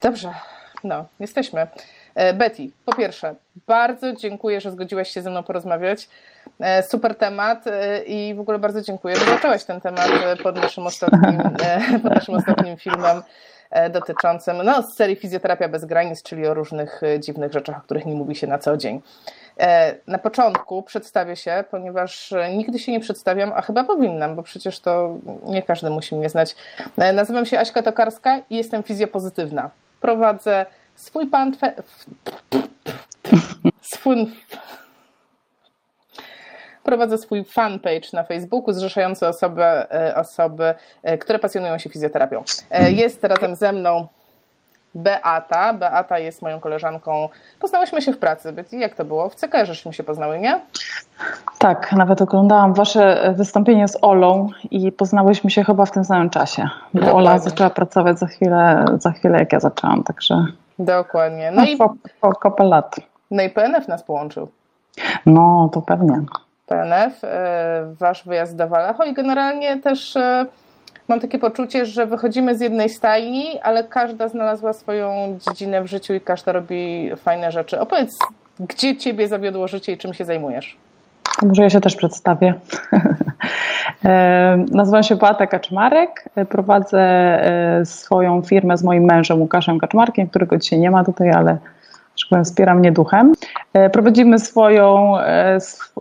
Dobrze, no, jesteśmy. E, Betty, po pierwsze, bardzo dziękuję, że zgodziłaś się ze mną porozmawiać. E, super temat e, i w ogóle bardzo dziękuję, że zaczęłaś ten temat pod naszym ostatnim, pod naszym ostatnim filmem dotyczącym no, z serii Fizjoterapia bez granic, czyli o różnych dziwnych rzeczach, o których nie mówi się na co dzień. Na początku przedstawię się, ponieważ nigdy się nie przedstawiam, a chyba powinnam, bo przecież to nie każdy musi mnie znać. Nazywam się Aśka Tokarska i jestem fizjopozytywna. Prowadzę swój pan swój prowadzę swój fanpage na Facebooku zrzeszający osoby, e, osoby, e, które pasjonują się fizjoterapią. E, jest razem ze mną Beata. Beata jest moją koleżanką. Poznałyśmy się w pracy. Jak to było? W CK żeśmy się poznały, nie? Tak, nawet oglądałam wasze wystąpienie z Olą i poznałyśmy się chyba w tym samym czasie. Bo Ola zaczęła pracować za chwilę, za chwilę jak ja zaczęłam, także... Dokładnie. No, no i po, po kopę lat. No i PNF nas połączył. No, to pewnie. PNF, e, wasz wyjazd do Walacho i generalnie też e, mam takie poczucie, że wychodzimy z jednej stajni, ale każda znalazła swoją dziedzinę w życiu i każda robi fajne rzeczy. Opowiedz, gdzie ciebie zawiodło życie i czym się zajmujesz? Może ja się też przedstawię. E, nazywam się Beata Kaczmarek. Prowadzę swoją firmę z moim mężem Łukaszem Kaczmarkiem, którego dzisiaj nie ma tutaj, ale powiem, wspiera mnie duchem. E, prowadzimy swoją, e,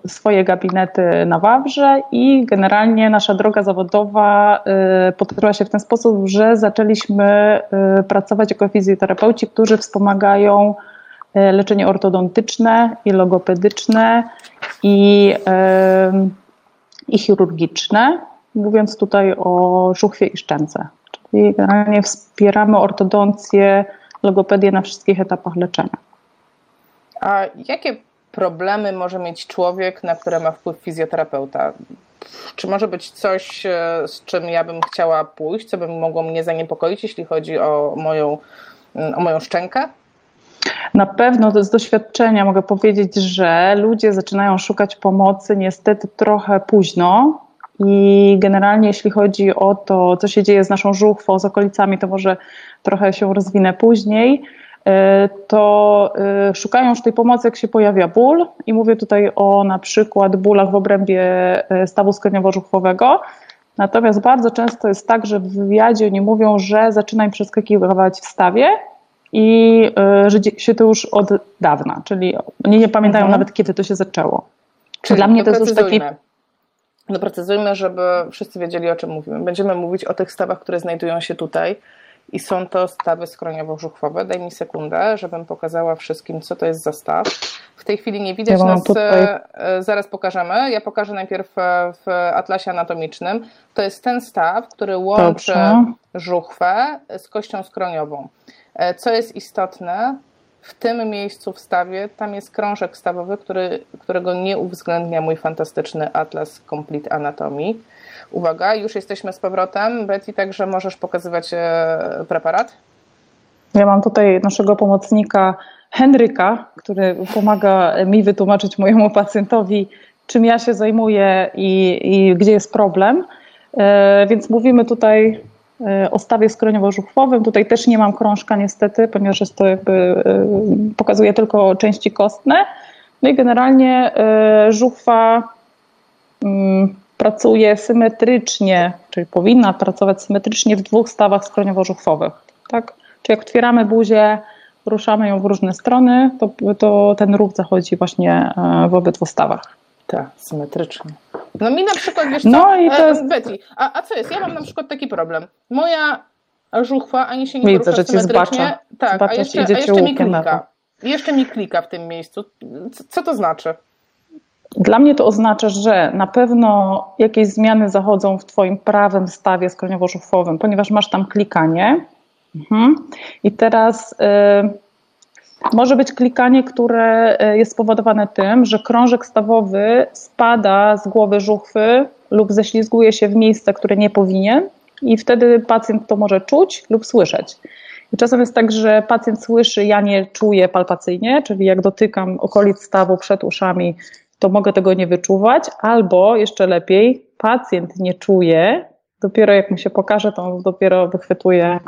swoje gabinety na Wawrze i generalnie nasza droga zawodowa e, potoczyła się w ten sposób, że zaczęliśmy pracować jako fizjoterapeuci, którzy wspomagają leczenie ortodontyczne i logopedyczne i, i chirurgiczne, mówiąc tutaj o żuchwie i szczęce. Czyli generalnie wspieramy ortodoncję, logopedię na wszystkich etapach leczenia. A jakie problemy może mieć człowiek, na które ma wpływ fizjoterapeuta? Czy może być coś, e, z czym ja bym chciała pójść, co by mogło mnie zaniepokoić, jeśli chodzi o moją, mm, o moją szczękę? Na pewno z doświadczenia mogę powiedzieć, że ludzie zaczynają szukać pomocy niestety trochę późno. I generalnie, jeśli chodzi o to, co się dzieje z naszą żuchwą, z okolicami, to może trochę się rozwinę później. E, to e, szukają już tej pomocy, jak się pojawia ból i mówię tutaj o na przykład bólach w obrębie e, stawu skroniowo-żuchwowego. Natomiast bardzo często jest tak, że w wywiadzie oni mówią, że zaczyna im przeskakiwać w stawie i że się to już od dawna, czyli oni nie pamiętają mhm. nawet, kiedy to się zaczęło. Czyli dla mnie to jest już taki... Doprecyzujmy, żeby wszyscy wiedzieli, o czym mówimy. Będziemy mówić o tych stawach, które znajdują się tutaj, i są to stawy skroniowo-brzuchwowe. Daj mi sekundę, żebym pokazała wszystkim, co to jest za staw. W tej chwili nie widać ja nas, tutaj... E, zaraz pokażemy. Ja pokażę najpierw e, w atlasie anatomicznym. To jest ten staw, który łączy Dobrze. żuchwę z kością skroniową. E, co jest istotne, w tym miejscu w stawie, tam jest krążek stawowy, który, którego nie uwzględnia mój fantastyczny atlas Complete Anatomy. Uwaga, już jesteśmy z powrotem. Betty, także możesz pokazywać e, preparat. Ja mam tutaj naszego pomocnika Henryka, który pomaga mi wytłumaczyć mojemu pacjentowi, czym ja się zajmuję i, i gdzie jest problem. E, więc mówimy tutaj e, o stawie skroniowo-żuchwowym. Tutaj też nie mam krążka niestety, ponieważ jest to jakby pokazuje tylko części kostne. No i generalnie żuchwa mm, pracuje symetrycznie, czyli powinna pracować symetrycznie w dwóch stawach skroniowo-żuchwowych. Tak? Czyli jak otwieramy buzię, ruszamy ją w różne strony, to, to ten ruch zachodzi właśnie e, w obydwu stawach. Tak, symetrycznie. No mi na przykład, wiesz co, no i to e, jest... Betty, a, a co jest? Ja mam na przykład taki problem. Moja żuchwa ani się nie Widzę, że symetrycznie. Tak, zbacza, a jeszcze, a jeszcze mi klika. Jeszcze mi klika w tym miejscu. Co to znaczy? Dla mnie to oznacza, że na pewno jakieś zmiany zachodzą w Twoim prawym stawie skroniowo-żuchwowym, ponieważ masz tam klikanie. Mhm. I teraz y, może być klikanie, które y, jest spowodowane tym, że krążek stawowy spada z głowy żuchwy lub ześlizguje się w miejsce, które nie powinien, i wtedy pacjent to może czuć lub słyszeć. I czasem jest tak, że pacjent słyszy, ja nie czuję palpacyjnie, czyli jak dotykam okolic stawu przed uszami, to mogę tego nie wyczuwać, albo jeszcze lepiej, pacjent nie czuje, dopiero jak mu się pokaże, to on dopiero wychwytuje,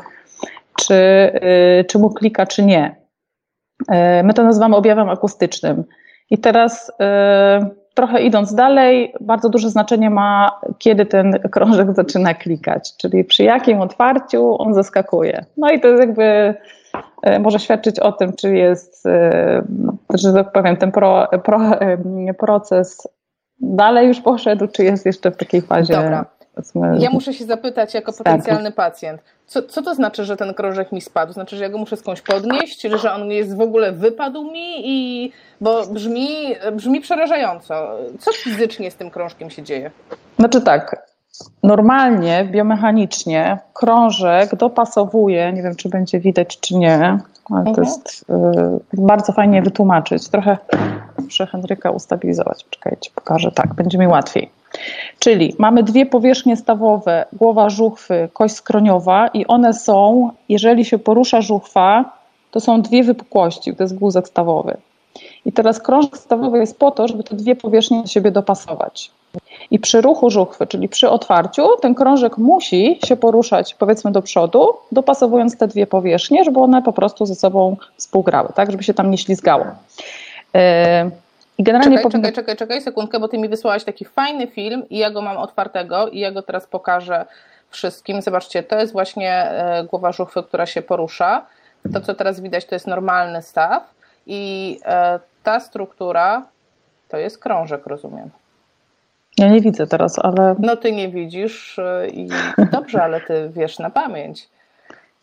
czy, y, czy mu klika, czy nie. Y, my to nazywamy objawem akustycznym. I teraz y, trochę idąc dalej, bardzo duże znaczenie ma, kiedy ten krążek zaczyna klikać, czyli przy jakim otwarciu on zaskakuje. No i to jest jakby może świadczyć o tym, czy jest, że tak powiem, ten pro, pro, proces dalej już poszedł, czy jest jeszcze w takiej fazie. Dobra. Ja muszę się zapytać jako potencjalny pacjent, co, co to znaczy, że ten krążek mi spadł? Znaczy, że ja go muszę skądś podnieść, czy że on jest w ogóle wypadł mi i bo brzmi, brzmi przerażająco. Co fizycznie z tym krążkiem się dzieje? Znaczy tak, normalnie, biomechanicznie krążek dopasowuje, nie wiem czy będzie widać czy nie, ale to jest y, bardzo fajnie wytłumaczyć. Trochę muszę Henryka ustabilizować. Czekajcie, pokażę. Tak, będzie mi łatwiej. Czyli mamy dwie powierzchnie stawowe, głowa żuchwy, kość skroniowa i one są, jeżeli się porusza żuchwa, to są dwie wypukłości, to jest guzek stawowy. I teraz krążek stawowy jest po to, żeby te dwie powierzchnie do siebie dopasować. I przy ruchu żuchwy, czyli przy otwarciu, ten krążek musi się poruszać powiedzmy do przodu, dopasowując te dwie powierzchnie, żeby one po prostu ze sobą współgrały, tak, żeby się tam nie ślizgało. E, I generalnie czekaj, powinno... czekaj, czekaj, czekaj sekundkę, bo ty mi wysłałaś taki fajny film i ja go mam otwartego i ja go teraz pokażę wszystkim. Zobaczcie, to jest właśnie e, głowa żuchwy, która się porusza. To, co teraz widać, to jest normalny staw i e, ta struktura to jest krążek, rozumiem. Ja nie widzę teraz, ale. No ty nie widzisz i dobrze, ale ty wiesz na pamięć.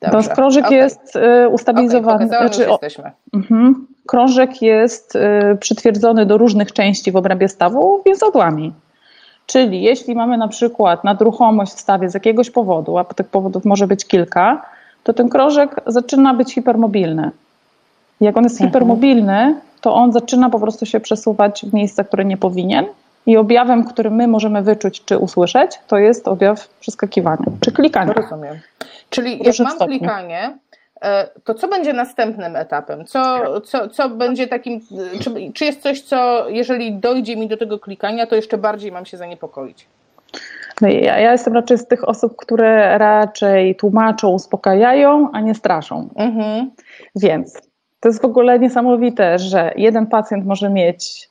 Dobrze. To krążek okay. jest y, ustabilizowany. Okay, znaczy, jesteśmy. Mhm. Krążek jest y, przytwierdzony do różnych części w obrębie stawu więzadłami. Czyli jeśli mamy na przykład nadruchomość w stawie z jakiegoś powodu, a tych powodów może być kilka, to ten krążek zaczyna być hipermobilny. Jak on jest mhm. hipermobilny, to on zaczyna po prostu się przesuwać w miejsca, które nie powinien. I objawem, który my możemy wyczuć czy usłyszeć, to jest objaw przeskakiwania czy klikania. Rozumiem. Czyli jak mam stopniu. klikanie, e, to co będzie następnym etapem? Co, co, co będzie takim, czy, czy jest coś, co jeżeli dojdzie mi do tego klikania, to jeszcze bardziej mam się zaniepokoić? No ja, ja jestem raczej z tych osób, które raczej tłumaczą, uspokajają, a nie straszą. Mhm. Więc to jest w ogóle niesamowite, że jeden pacjent może mieć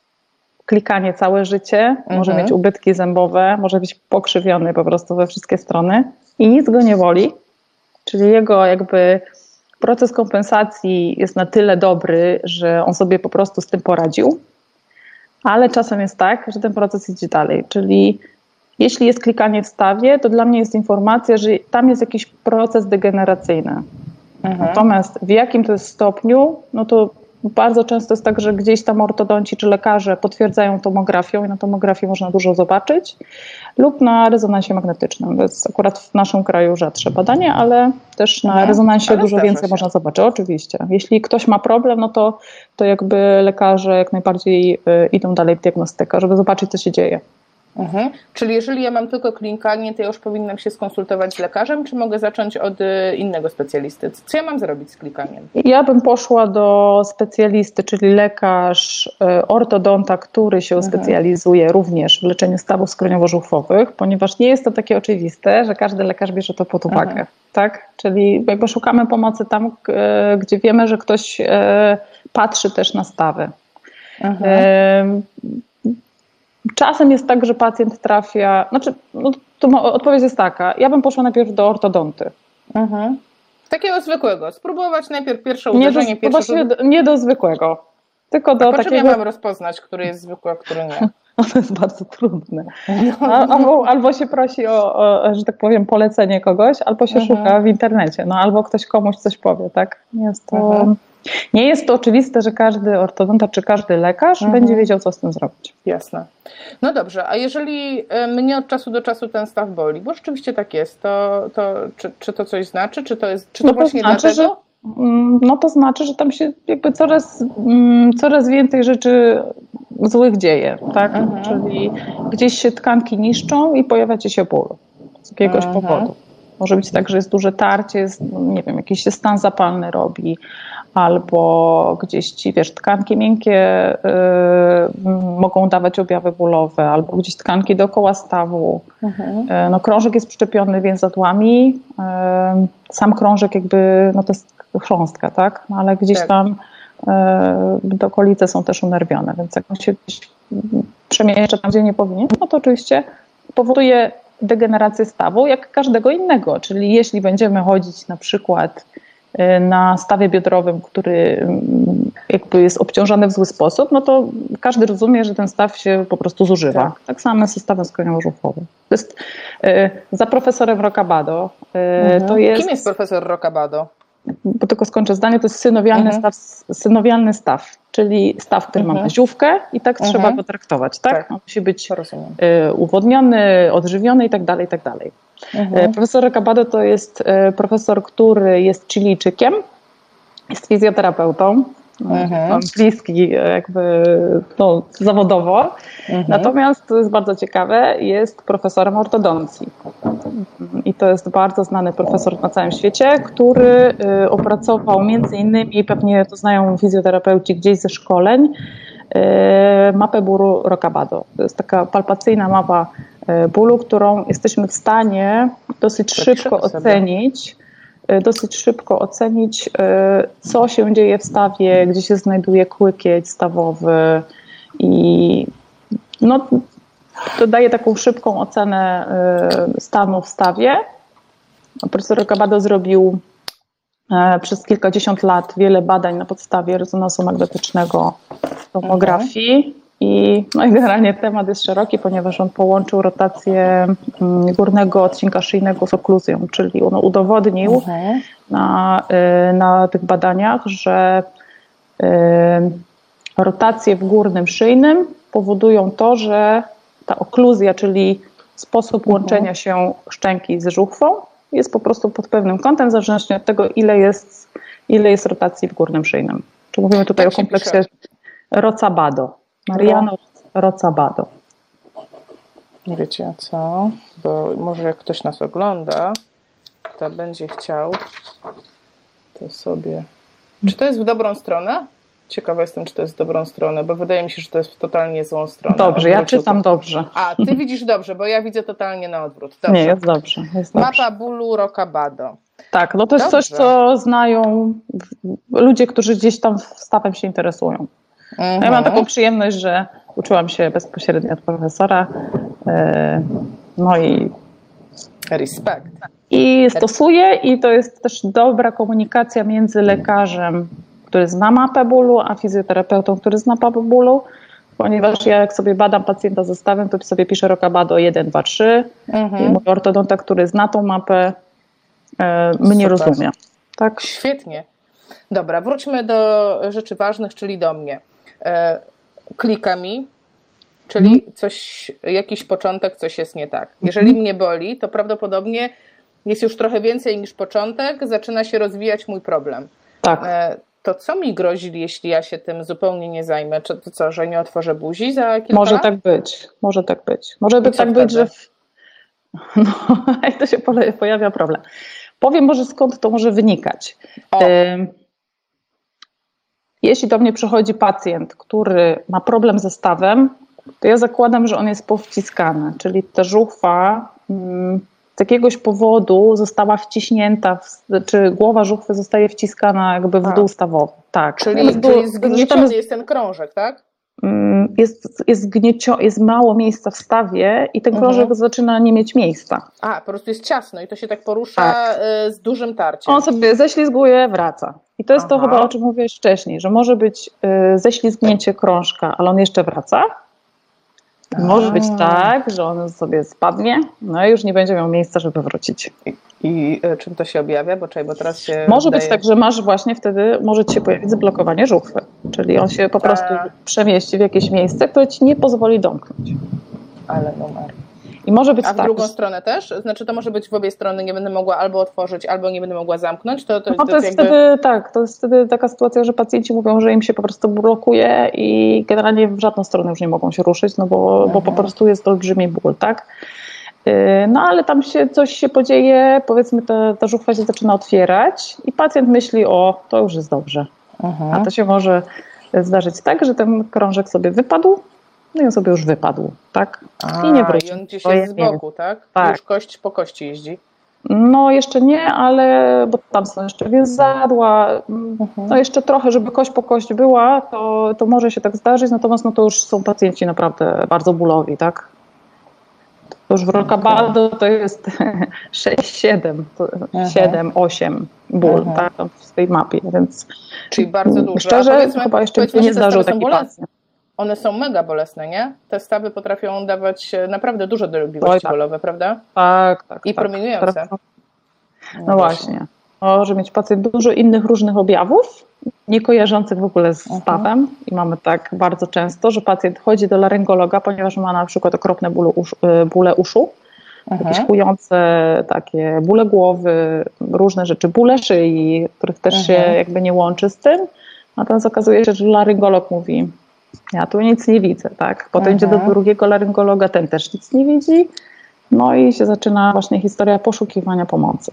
klikanie całe życie, mhm. może mieć ubytki zębowe, może być pokrzywiony po prostu we wszystkie strony i nic go nie boli, czyli jego jakby proces kompensacji jest na tyle dobry, że on sobie po prostu z tym poradził, ale czasem jest tak, że ten proces idzie dalej, czyli jeśli jest klikanie w stawie, to dla mnie jest informacja, że tam jest jakiś proces degeneracyjny. Mhm. Natomiast w jakim to jest stopniu, no to bardzo często jest tak, że gdzieś tam ortodonci czy lekarze potwierdzają tomografią i na tomografii można dużo zobaczyć, lub na rezonansie magnetycznym. To jest akurat w naszym kraju rzadsze badanie, ale też na mhm. rezonansie dużo więcej się. można zobaczyć. Oczywiście. Jeśli ktoś ma problem, no to, to jakby lekarze jak najbardziej y, idą dalej w diagnostykę, żeby zobaczyć, co się dzieje. Mhm. Czyli jeżeli ja mam tylko klinkanie, to ja już powinnam się skonsultować z lekarzem, czy mogę zacząć od y, innego specjalisty? Co ja mam zrobić z klikaniem? Ja bym poszła do specjalisty, czyli lekarz, y, ortodonta, który się mhm. specjalizuje również w leczeniu stawów skroniowo-żuchwowych, ponieważ nie jest to takie oczywiste, że każdy lekarz bierze to pod uwagę. Mhm. Tak? Czyli jakby szukamy pomocy tam, y, gdzie wiemy, że ktoś patrzy też na stawy. Mhm. Czasem jest tak, że pacjent trafia, znaczy, no, to odpowiedź jest taka, ja bym poszła najpierw do ortodonty. Mhm. Takiego zwykłego, spróbować najpierw pierwsze uderzenie, nie do, pierwsze... Właśnie nie do zwykłego, tylko do a takiego... ja mam rozpoznać, który jest zwykły, a który nie? To jest bardzo trudne. No. Albo, albo się prosi o, o, że tak powiem, polecenie kogoś, albo się mhm. szuka w internecie, no albo ktoś komuś coś powie, tak? Jest to... Mhm. Nie jest to oczywiste, że każdy ortodonta czy każdy lekarz mhm. będzie wiedział, co z tym zrobić. Jasne. No dobrze, a jeżeli e, mnie od czasu do czasu ten staw boli, bo rzeczywiście tak jest, to, to czy, czy to coś znaczy? Czy to jest czy to, no to właśnie znaczy, dlatego? Że, mm, no to znaczy, że tam się jakby coraz, mm, coraz więcej rzeczy złych dzieje, tak? Mhm. Czyli gdzieś się tkanki niszczą i pojawia ci się ból z jakiegoś mhm. powodu. Może być tak, że jest duże tarcie, jest, no nie wiem, jakiś się stan zapalny robi, albo gdzieś ci, wiesz, tkanki miękkie y, mogą dawać objawy bólowe, albo gdzieś tkanki dookoła stawu. Mhm. Y, no, krążek jest przyczepiony więzadłami. Y, sam krążek jakby, no to jest chrząstka, tak? No, ale gdzieś tak. tam y, te okolice są też unerwione, więc jak on się przemieszcza tam, gdzie nie powinien, no to oczywiście powoduje degenerację stawu, jak każdego innego. Czyli jeśli będziemy chodzić na przykład y, na stawie biodrowym, który mm, jakby jest obciążony w zły sposób, no to każdy rozumie, że ten staw się po prostu zużywa. Tak, tak samo ze stawem skroniowo-żuchwowym. To jest y, za profesorem Rocabado. Y, mhm. To jest, Kim jest profesor Rocabado? Bo tylko skończę zdanie, to jest synowialny, mhm. staw, synowialny staw, czyli staw, który mhm. ma ziówkę i tak mhm. trzeba go traktować, tak? tak. On musi być y, uwodniony, odżywiony i tak dalej, i tak dalej. Mhm. Y, profesor Recabado to jest y, profesor, który jest Chilijczykiem, jest fizjoterapeutą, mhm. bliski jakby no, zawodowo. Mhm. Natomiast, to jest bardzo ciekawe, jest profesorem ortodoncji. I to jest bardzo znany profesor na całym świecie, który y, opracował między innymi, pewnie to znają fizjoterapeuci gdzieś ze szkoleń, y, mapę bólu Rocabado. To jest taka palpacyjna mapa bólu, którą jesteśmy w stanie dosyć szybko ocenić dosyć szybko ocenić, co się dzieje w stawie, gdzie się znajduje kłykieć stawowy i no, to daje taką szybką ocenę y, stanu w stawie. Profesor Cabado zrobił e, przez kilkadziesiąt lat wiele badań na podstawie rezonansu magnetycznego tomografii. I, no i generalnie temat jest szeroki, ponieważ on połączył rotację mm, górnego odcinka szyjnego z okluzją, czyli on udowodnił mhm. na, y, na tych badaniach, że y, rotacje w górnym szyjnym powodują to, że ta okluzja, czyli sposób łączenia się szczęki z żuchwą, jest po prostu pod pewnym kątem, w zależności od tego, ile jest, ile jest rotacji w górnym szyjnym. Czy mówimy tutaj Jak o kompleksie Rocabado. Mariano no. Rocabado. Wiecie co? Bo może jak ktoś nas ogląda, to będzie chciał to sobie. Czy to jest w dobrą stronę? Ciekawa jestem, czy to jest w dobrą stronę, bo wydaje mi się, że to jest w totalnie złą stronę. Dobrze, ja czytam dobrze. A, ty widzisz dobrze, bo ja widzę totalnie na odwrót. Dobrze. Nie, jest dobrze. Jest dobrze. Mapa bólu Rocabado. Tak, no to jest dobrze. coś, co znają ludzie, którzy gdzieś tam stawem się interesują. Mhm. Ja mam taką przyjemność, że uczyłam się bezpośrednio od profesora. E, no i. Respekt. I stosuję, i to jest też dobra komunikacja między lekarzem który zna mapę bólu, a fizjoterapeutą, który zna mapę bólu, ponieważ ja jak sobie badam pacjenta zestawem, to sobie piszę Rokabado 1, 2, 3 mhm. i mój ortodonta, który zna tą mapę, e, mnie Super. rozumie. Tak? Świetnie. Dobra, wróćmy do rzeczy ważnych, czyli do mnie. E, klika mi, czyli mhm. coś, jakiś początek, coś jest nie tak. Jeżeli mhm. mnie boli, to prawdopodobnie jest już trochę więcej niż początek, zaczyna się rozwijać mój problem. Tak. E, to co mi grozi, jeśli ja się tym zupełnie nie zajmę? Czy to co, że nie otworzę buzi za kilka Może lat? tak być, może tak być. Może by tak być, że no, to się pojawia problem. Powiem może skąd to może wynikać. Jeśli do mnie przychodzi pacjent, który ma problem ze stawem, to ja zakładam, że on jest powciskany, czyli ta żuchwa mm, z jakiegoś powodu została wciśnięta, czy głowa żuchwy zostaje wciskana jakby w tak. dół stawowy. Tak. Czyli, jest, czyli zgnieciony jest ten krążek, tak? Mm, jest, jest, gniecio, jest mało miejsca w stawie i ten krążek mhm. zaczyna nie mieć miejsca. A, po prostu jest ciasno i to się tak porusza tak. Y, z dużym tarciem. On sobie ześlizguje, wraca. I to jest Aha. to chyba, o czym mówiłeś wcześniej, że może być y, ześlizgnięcie krążka, ale on jeszcze wraca, może być tak, że on sobie spadnie, no i już nie będzie miał miejsca, żeby wrócić. I, i e, czym to się objawia? Bo, czekaj, bo teraz się może być tak, że masz właśnie wtedy, może ci się pojawić zablokowanie żuchwy, czyli on się po prostu przemieści w jakieś miejsce, które ci nie pozwoli domknąć. Ale numer. I może być A w tak, drugą stronę też? Znaczy to może być w obie strony, nie będę mogła albo otworzyć, albo nie będę mogła zamknąć? To, to, no to, to jest, jakby... wtedy, tak, to jest wtedy taka sytuacja, że pacjenci mówią, że im się po prostu blokuje i generalnie w żadną stronę już nie mogą się ruszyć, no bo, bo po mhm. prostu jest olbrzymi ból, tak? Y, no ale tam się coś się podzieje, powiedzmy ta, ta żuchwa się zaczyna otwierać i pacjent myśli, o to już jest dobrze, Mhm. A to się może zdarzyć tak, że ten krążek sobie wypadł, no i on sobie już wypadł, tak? A, I nie wróci. I on gdzieś jest z boku, tak? tak? Już kość po kości jeździ. No jeszcze nie, ale bo tam są jeszcze więzadła, mhm. no jeszcze trochę, żeby kość po kość była, to, to może się tak zdarzyć, natomiast no to już są pacjenci naprawdę bardzo bólowi, tak? To już w Rockabaldo to jest 6, 7, 7, 8 ból tak, w tej mapie, więc Czyli bardzo dużo. Szczerze, chyba jeszcze nie zdarzył taki pacjent. One są mega bolesne, nie? Te stawy potrafią dawać naprawdę duże dolegliwości tak. bólowe, prawda? Tak, tak. I tak. promienujące. No, no właśnie. Może mieć pacjent dużo innych różnych objawów, nie kojarzących w ogóle z mhm. stawem i mamy tak bardzo często, że pacjent chodzi do laryngologa, ponieważ ma na przykład okropne bóle, uszu, bóle uszu mhm. jakieś kujące takie bóle głowy, różne rzeczy, bóle szyi, których też się mhm. jakby nie łączy z tym. Natomiast okazuje się, że laryngolog mówi, ja tu nic nie widzę, tak? Potem idzie do drugiego laryngologa, ten też nic nie widzi. No i się zaczyna właśnie historia poszukiwania pomocy.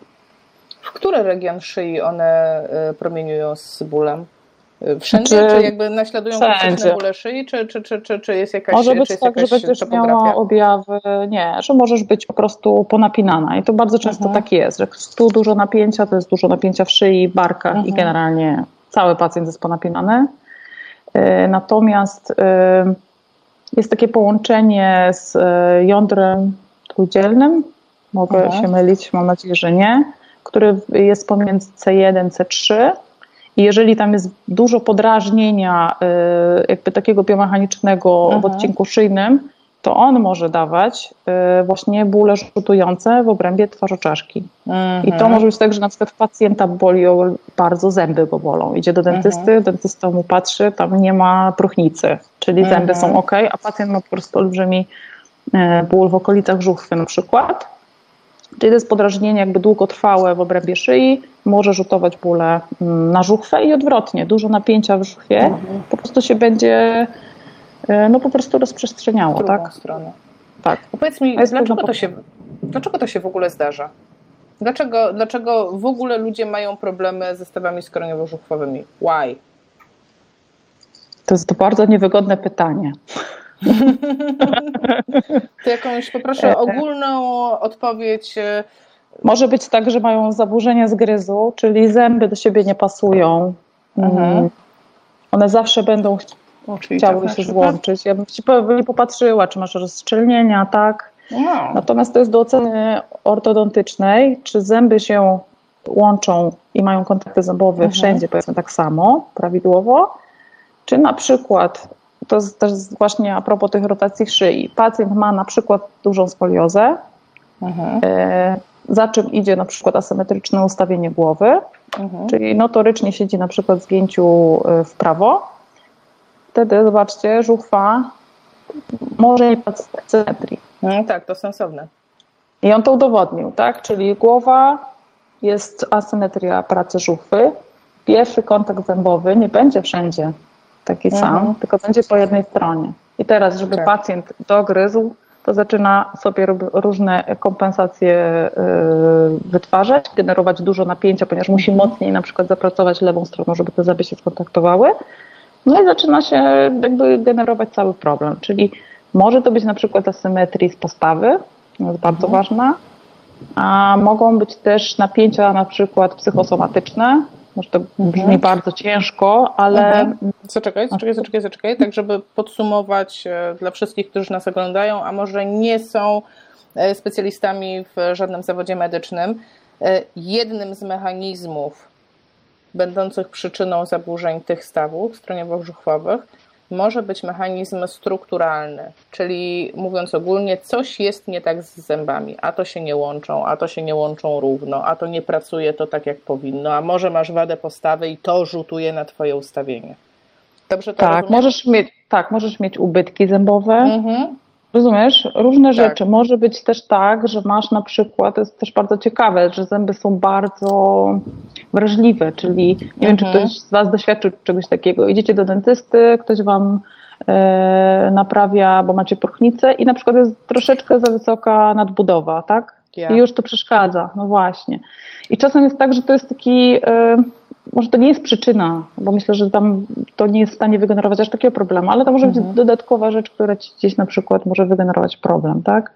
W który region szyi one y, promieniują z bólem? Y, wszędzie, czy, czy jakby naśladują klasyczne bóle szyi, czy, czy, czy, czy, czy jest jakaś Może być tak, że będziesz miała objawy, nie, że możesz być po prostu ponapinana i to bardzo często mhm. tak jest, że tu dużo napięcia, to jest dużo napięcia w szyi, barkach mhm. i generalnie cały pacjent jest ponapinany. Y, natomiast jest takie połączenie z jądrem trójdzielnym, mogę Aha. się mylić, mam nadzieję, że nie, który jest pomiędzy C1, C3 i jeżeli tam jest dużo podrażnienia jakby takiego biomechanicznego w odcinku szyjnym, to on może dawać y, właśnie bóle rzutujące w obrębie twarzoczaszki. I to może być tak, że na przykład pacjenta boli bardzo zęby go bolą. Idzie do dentysty, dentysta mu patrzy, tam nie ma próchnicy, czyli zęby są ok, a pacjent ma po prostu olbrzymi y, ból w okolicach żuchwy na przykład. Czyli to jest podrażnienie jakby długotrwałe w obrębie szyi, może rzutować bóle mm, na żuchwę i odwrotnie. Dużo napięcia w żuchwie mhm. po prostu się będzie e, no po prostu rozprzestrzeniało, w tak? stronę. Tak. Powiedz mi, dlaczego to, się, dlaczego to się w ogóle zdarza? Dlaczego, dlaczego w ogóle ludzie mają problemy ze stawami skroniowo-żuchwowymi? Why? To jest to bardzo niewygodne pytanie. to jakąś poproszę e, ogólną odpowiedź. E, Może być tak, że mają zaburzenia zgryzu, czyli zęby do siebie nie pasują. Mhm. One zawsze będą chciały się złączyć. Ja bym ci nie popatrzyła, czy masz rozszczelnienia, tak? No. Natomiast to jest do oceny ortodontycznej, czy zęby się łączą i mają kontakty zębowe mhm. wszędzie, powiedzmy tak samo, prawidłowo, czy na przykład to jest też właśnie a propos tych rotacji szyi. Pacjent ma na przykład dużą skoliozę, mhm. E, za czym idzie na przykład asymetryczne ustawienie głowy, mhm. czyli notorycznie siedzi na przykład w zgięciu e, w prawo. Wtedy, zobaczcie, żuchwa może nie pracować symetrii. No, tak, to sensowne. I on to udowodnił, tak? Czyli głowa jest asymetria pracy żuchwy. Pierwszy kontakt zębowy nie będzie wszędzie taki mhm. sam, tylko będzie po jednej stronie. I teraz, żeby tak. pacjent dogryzł, to zaczyna sobie różne kompensacje y, wytwarzać, generować dużo napięcia, ponieważ musi mocniej na przykład zapracować lewą stroną, żeby te zęby się skontaktowały. No i zaczyna się jakby generować cały problem. Czyli może to być na przykład asymetrii z postawy, to jest bardzo mhm. ważna, a mogą być też napięcia na przykład psychosomatyczne, może to brzmi mhm. bardzo ciężko, ale. Mhm. Zaczekaj, zaczekaj, zaczekaj, zaczekaj. Tak, żeby podsumować e, dla wszystkich, którzy nas oglądają, a może nie są e, specjalistami w żadnym zawodzie medycznym, e, jednym z mechanizmów będących przyczyną zaburzeń tych stawów stroniowo-brzuchwowych może być mechanizm strukturalny, czyli mówiąc ogólnie, coś jest nie tak z zębami, a to się nie łączą, a to się nie łączą równo, a to nie pracuje to tak jak powinno, a może masz wadę postawy i to rzutuje na twoje ustawienie. Dobrze to tak, możesz mieć, tak, możesz mieć ubytki zębowe, mhm. Rozumiesz? Różne tak. rzeczy. Może być też tak, że masz na przykład, to jest też bardzo ciekawe, że zęby są bardzo wrażliwe, czyli nie wiem, czy mhm. ktoś z Was doświadczył czegoś takiego. Idziecie do dentysty, ktoś Wam e, naprawia, bo macie próchnicę i na przykład jest troszeczkę za wysoka nadbudowa, tak? Yeah. I już to przeszkadza, no właśnie. I czasem jest tak, że to jest taki, e, może to nie jest przyczyna, bo myślę, że tam to nie jest w stanie wygenerować aż takiego problemu, ale to może mhm. być dodatkowa rzecz, która ci gdzieś na przykład może wygenerować problem, tak?